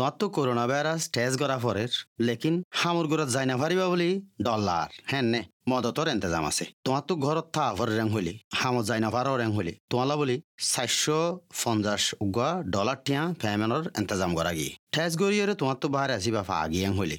তোমার তো corona virus test করা পরের, লেকিন হামুর ঘরত যাই না পারিবা বলি ডলার হ্যাঁ নে, মদতর এন্তেজাম আছে। তোমার তো ঘরত থা ভর রেং হলি হামত যাই না পারো রেং হলি তোমালা বলি চারশো পঞ্চাশ উগা ডলার টিয়া ফ্যামেনর এন্তেজাম করা গিয়ে ঠেস গড়িয়ে তোমার তো বাহারে আসিবা ফা আগিয়ে হলি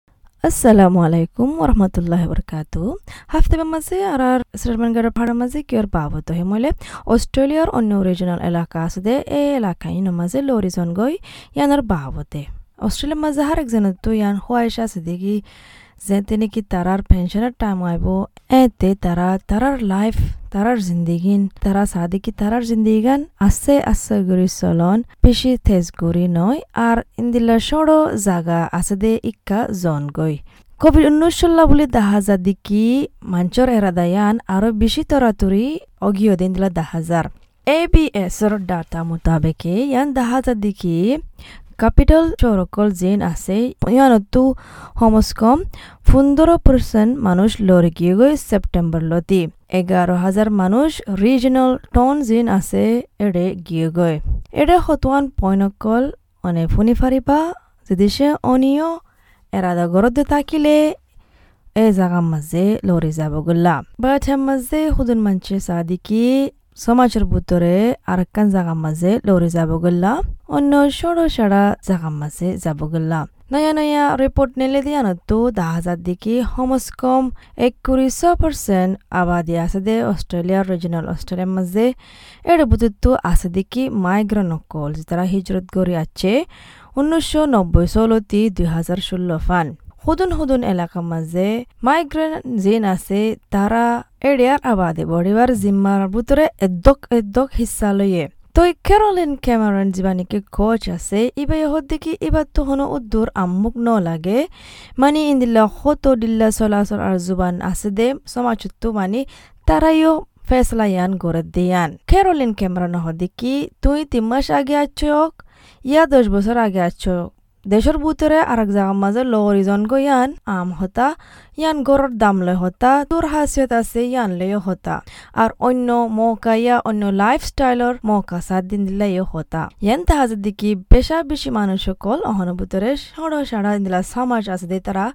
আসসালামু আলাইকুম ওরহমতুল্লাহ বরকাত হাফতে মাঝে আর আর শ্রীমানগার ভাড়া মাঝে কিয়র বাবত হে মলে অস্ট্রেলিয়ার অন্য রিজনাল এলাকা আছে দে এই এলাকায় নমাজে লরিজন গই ইয়ানোর বাবতে অস্ট্রেলিয়ার মাঝে হার একজন তো ইয়ান হোয়াইশ আছে দেখি যে তিনি কি তারার পেনশনের টাইম আইব? এতে তারা, তারার লাইফ তারার জিন্দিগিন, তারা সাদি কি তারার জিন্দিগান? আছে আছে গরি চলন বেশি তেজ গরি নয়, আর ইন্দিলা সড়ো জাগা আছে দে ইক্কা জন গই কোভিড উনিশ চল্লা বুলি যা দিকি মাঞ্চর এরাদায়ান আরও বেশি তরাতুরি অগিও দিন দিলা দেখা যার এ বি এসর ডাটা মোতাবেকে ইয়ান যা দিকি ক্যাপিটাল চরকল জেন আছে ইয়ানতো হমস্কম পনেরো পার্সেন্ট মানুষ লড়ে গিয়ে গই সেপ্টেম্বর লতি এগারো হাজার মানুষ রিজনাল টন জিন আছে এড়ে গিয়ে গয় এড়ে হতুয়ান পয়নকল অনে ফুনি ফারিবা যেদিসে অনিয় এরাদা গরদ থাকিলে এ জাগার মাঝে লড়ে যাব গল্লা বাট মাঝে হুদুন মানছে সাদিকি সমাজের ভিতরে আরেকখান জাগার মাঝে লড়ে যাব গল্লা অন্য সড়ো সাড়া জাগার মাঝে যাব গল্লা নয়া নয়া রিপোর্ট নেলে দা হাজার দিকে হমস্কম একত্রিশ পার্সেন্ট আবাদি আছে দে অস্ট্রেলিয়ার রিজনাল অস্ট্রেলিয়ার মাঝে এর বুতুত্ব আছে দেখি মাইগ্রেন নকল তারা হিজরত গড়ি আছে উনিশশো নব্বই ষোলোটি দুই হাজার ষোলো ফান হুদুন হুদুন এলাকার মাঝে মাইগ্রেন জিন আছে, তারা এরিয়ার আবাদে বড়িবার জিম্মার ভিতরে এদ্দক এদ্দক হিস্সা লইয়ে। তো ক্যারোলিন ক্যামেরন জীবানিকে কোচ আছে, ইবা ইহত দেখি এবার তো হনো উদ্দুর আম্মুক ন লাগে। মানে ইন্দিল্লা হতো দিল্লা চলাচল আর জুবান আছে দে সমাজত্ব মানে তারাইও ফেসলা ইয়ান গড়ে দিয়ান। ক্যারোলিন ক্যামেরন হদ দেখি তুই তিন মাস আগে আছোক ইয়া দশ বছর আগে আছোক ভিতরে আর এক জায়গার মাঝে লরিজন গো ইয়ান আম হতা, ইয়ান গড়ের দাম লয় হতা তোর হাসিয়ত আছে ইয়ান লয় হতা। আর অন্য মৌকা ইয়া, অন্য লাইফস্টাইলর মৌকা সাত দিন দিলে ইয়ে হতা। ইয়ান তাহাজের দিকে বেশা বেশি মানুষ সকল অহন ভিতরে সড় সাড়া দিলা সমাজ আছে দে তারা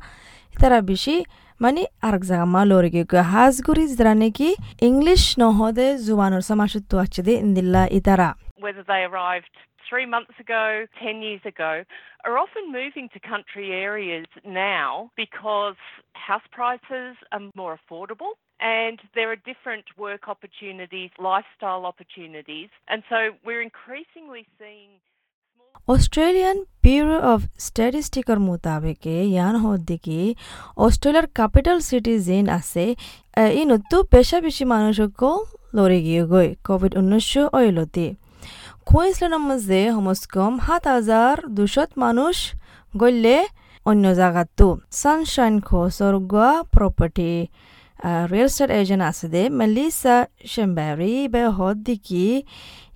তারা বেশি মানে আরেক জায়গা মা লরি গিয়ে হাজগুড়ি যারা নাকি ইংলিশ নহদে জুবানোর সমাজত্ব আছে দে ইন্দিল্লা ইতারা whether they arrived three months ago, 10 years ago, are often moving to country areas now because house prices are more affordable and there are different work opportunities, lifestyle opportunities. And so we're increasingly seeing. Australian Bureau of স্ট্যাটিস্টিকের মোতাবেকে ইয়ান হদ্দিকি অস্ট্রেলিয়ার capital city gen আছে ইনতো পেশা বেশি মানুষকো লড়ে গিয়ে গই Covid উনিশশো অইলতে কুইন্সল্যান্ডের মাঝে হমস্কম সাত হাজার দুশত মানুষ গলে অন্য জায়গাতো সানশাইন খোসরগুয়া প্রপার্টি। রিয়েল স্টেট এজেন্ট আছে দে মেলিসা শেম্বারি বে হদ দিকি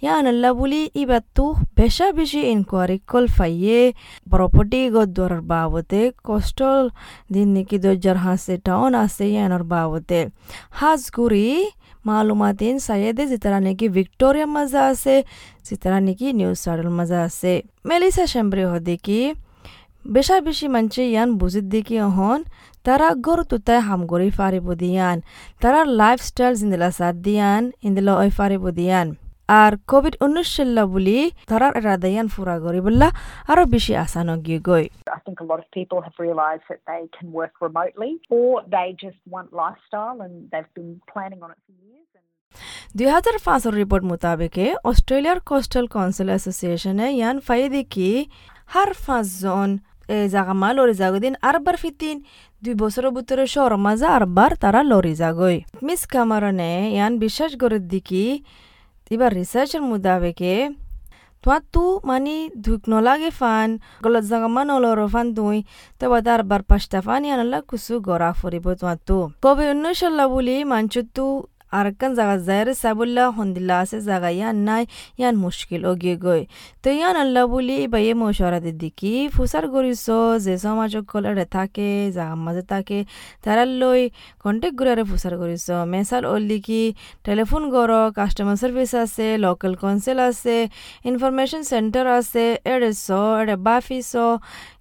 ইয়ানাল্লা বুলি ইবাতো বেশা বেশি ইনকোয়ারি কল ফাইয়ে প্রপার্টি গদ্দর বাবতে কষ্টল দিন নাকি দজ্জার হাসে টাউন আছে ইয়ানোর বাবতে। হাজগুড়ি মালুমাতিন সাইয়েদে যেতারা নাকি ভিক্টোরিয়া মাজা আছে যেতারা নাকি নিউ সাউথ মাজা আছে। মেলিসা শেম্বরি হদে কি বেশা বেশি মানছে ইয়ান বুঝিত দেখি অহন তারা গর তুতায় হামগরি ফারিব দিয়ান তারা লাইফস্টাইল জিন্দিলা সাথ দিয়ান ইন্দিলা ওই ফারিব দিয়ান আর কোভিড উনিশ চল্লা বুলি তারার এরাদায়ান ফুরা গরি বললা আরও বেশি আসান গিয়ে গই I think a lot of people have realised that they can work remotely or they just want lifestyle and they've been planning on it for years. দুই হাজার পাঁচের রিপোর্ট মোতাবেকে অস্ট্রেলিয়ার কোস্টাল কাউন্সিল এসোসিয়েশনে ইয়ান ফাইদি কি হার পাঁচজন জাগামা লরি জাগদিন আরবার ফিতিন দুই বছরের ভিতরে শহর মাজা আরবার তারা লরি জাগই মিস কামারনে ইয়ান বিশ্বাস করে দিকি এবার রিসার্চের মোতাবেকে তোমার তু মানে ধুক নলাগে ফান, গলত জাগা মান অলর ফান তুই তবে তার বার পাঁচটা ফান ইয়ানলা কুসু গড়া ফুরিব তোমার তু। কবে অন্য সাল্লা বলি মাঞ্চু তু আরেকখান জায়গা যায় সাবুল্লা হন্দিল্লা আছে জায়গা ইয়ান নাই ইয়ান মুশকিল ওগিয়ে গই তো ইয়ান আল্লাহ বলি বাইয়ে মশারাদের দিকি ফুসার করিস যে সমাজ কলরে থাকে জাগার মাঝে থাকে তারা লই কন্টেক্ট করে ফুসার করিস মেসাল ওল্লি কি টেলিফোন গর কাস্টমার সার্ভিস আছে লোকাল কাউন্সিল আছে ইনফরমেশন সেন্টার আছে এড়ে স এড়ে বাফি স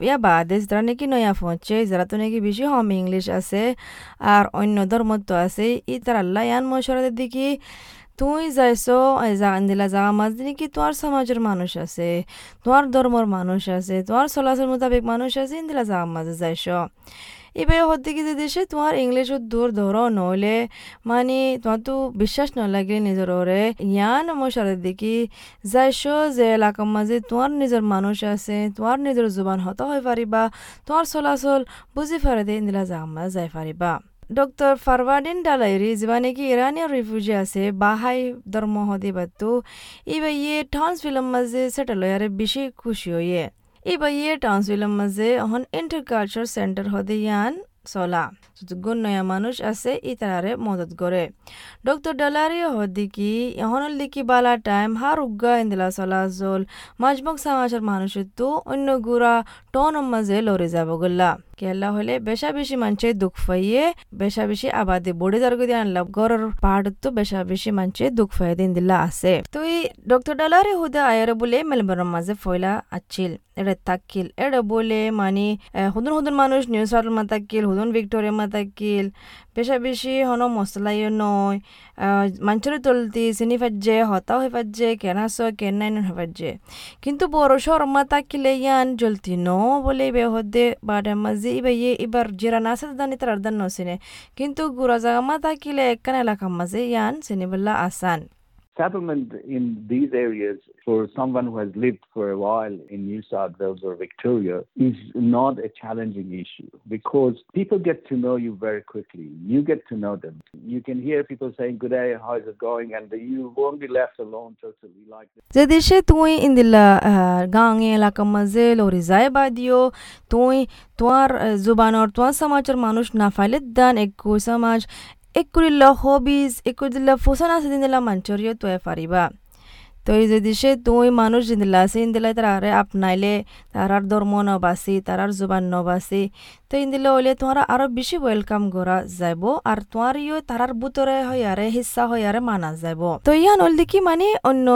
ইয়া বাদে যারা নাকি নয়া পৌঁছে যারা তো নাকি বেশি হম ইংলিশ আছে, আর অন্য ধর্মত্ব আছে ই তার আল্লাহ ইয়ান মশরাদের দিকে তুই যাইছ জাগান দিলা জাগা মাঝ নাকি তোমার সমাজের মানুষ আছে তোমার ধর্মর মানুষ আছে তোমার চলাচল মোতাবেক মানুষ আছে, ইন্দিলা জাগা মাঝে যাইছ। এবার হতে কি দেশে তোমার ইংলিশত দূর ধরো, নইলে মানে তোমার বিশ্বাস নলাগে নিজের ওরে। ইয়ান মশারে দেখি যাইছ যে এলাকার মাঝে তোমার নিজের মানুষ আছে, তোমার নিজের জোবান হত হয়ে পারিবা, তোমার চলাচল বুঝি পারে দে ইন্দিলা জাগা মাঝে যাই পারিবা। ডক্টর ফারওয়ার্ডিন ডালাইরি যিবা নাকি ইরানীয় রিফিউজি আছে বাহাই ধর্ম হদি বাতো ইবা ইয়ে টাউন্স ফিল্ম মাঝে সেটেল হয়ে বেশি খুশি হয়ে ইবা ইয়ে টাউন্স ফিল্ম মাঝে এখন ইন্টারকালচার সেন্টার হদে ইয়ান চলা যতগুণ নয়া মানুষ আছে ই তারারে মদত করে ডক্টর ডালারি হদিকি এখনের দিকি বালা টাইম হার উগা ইন্দিলা চলাচল মাজমক সমাজের মানুষের তো অন্য গুড়া টন মাঝে লড়ে যাব গল্লা কেলা হলে বেশা বেশি মানুষে দুঃখ ফাইয়ে বেশা বেশি আবাদি বড়ি যার গদি আনলাম। গরর পাহাড় তো বেশা বেশি মানুষে দুঃখ ফাইয়ে দিন দিলা আছে। তো এই ডক্টর ডালারে হুদা আয়ারে বলে মেলবোর্নের মাঝে ফয়লা আছিল এটা তাকিল। এটা বলে মানে হুদুন হুদুন মানুষ নিউ সাউথ মাতাকিল, হুদুন ভিক্টোরিয়া মাতাকিল বেশা বেশি হন, মশলাইও নয়। মানুষের তলতি, চিনি ফাজে হতাও হয়ে ফাজে কেনাস কেনাই হয়ে ফাজে কিন্তু বড় শর্মা তাকিলে ইয়ান জলতি ন বলে বেহদে, বাদে মাঝে ইবাই এবার জিরা না আছে দানি তার দান নসিনে। কিন্তু গুড়া জাগামা তাকিলে একখান এলাকার মাঝে ইয়ান চিনিবল্লা আসান। settlement in these areas for someone who has lived for a while in New South Wales or Victoria is not a challenging issue because people get to know you very quickly. You get to know them. You can hear people saying, Good day, how's it going? And you won't be left alone totally like this. زه دې شی توي ان د غانګ علاقه مزه لوري ځای بادیو توي توار زبان اور توان سماچر مانوش نافالت دان একুরিল্লা হবিজ একুরিল্লা ফুসান আছে তুই ফারিবা তো এই যদি সে তুই মানুষ জিন্দিলা আছে ইন্দিলা তারারে আপনাইলে তারার ধর্ম নবাসি তারার জুবান নবাসি তো ইন্দিলা হইলে তোমার আরও বেশি ওয়েলকাম করা যাইব আর তোমার ইয়ে তারার বুতরে হইয়ারে হিস্সা হইয়ারে মানা যাইব তো ইয়ান হল দেখি মানে অন্য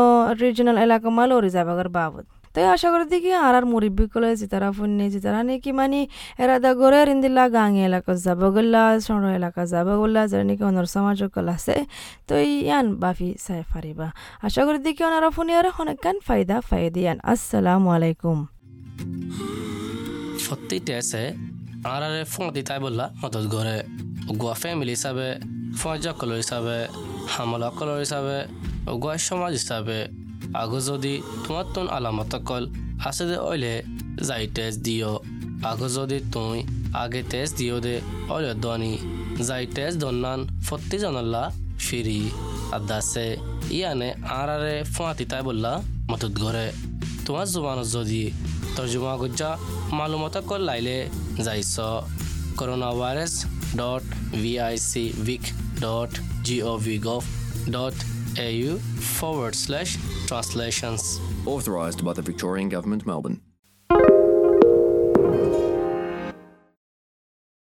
রিজনাল এলাকা মাল ওরি যাবার বাবদ তাই আশা করি দেখি আর আর মুরব্বী কলে জিতারা ফুন্নি জিতারা নাকি মানে এরাদা গড়ে রিন্দিল্লা গাঙে এলাকা যাব গল্লা সর এলাকা যাব গল্লা, যারা নাকি অনর সমাজ কল আছে, তো ইয়ান বাফি চাই ফারিবা। আশা করি দেখি ওনারা ফুনি আর অনেকখান ফায়দা ফায়দি ইয়ান আসসালামু আলাইকুম। সত্যিতে আছে আর আরে ফোন দিতাই বললা, মদত করে গোয়া ফ্যামিলি হিসাবে ফজা কলর হিসাবে, হামলা কলর হিসাবে, গোয়া সমাজ হিসাবে আগো যদি তোমার তোন আলামত কল। আছে দে ওইলে যাই টেস্ট দিও আগো যদি তুই আগে টেস্ট দিও দে ওইলে দনি। যাই টেস্ট দন্নান ফত্তি জানাল্লা ফিরি। আদাসে, ইয়ানে আর আরে ফোঁয়াতি তাই বললা মদত করে তোমার জুবানত যদি তর্জমা গুজ্জা মালুমত কল লাইলে যাইছ। Corona virus dot V I C vic dot G O V gov dot au forward slash translations. Authorised by the Victorian Government, Melbourne.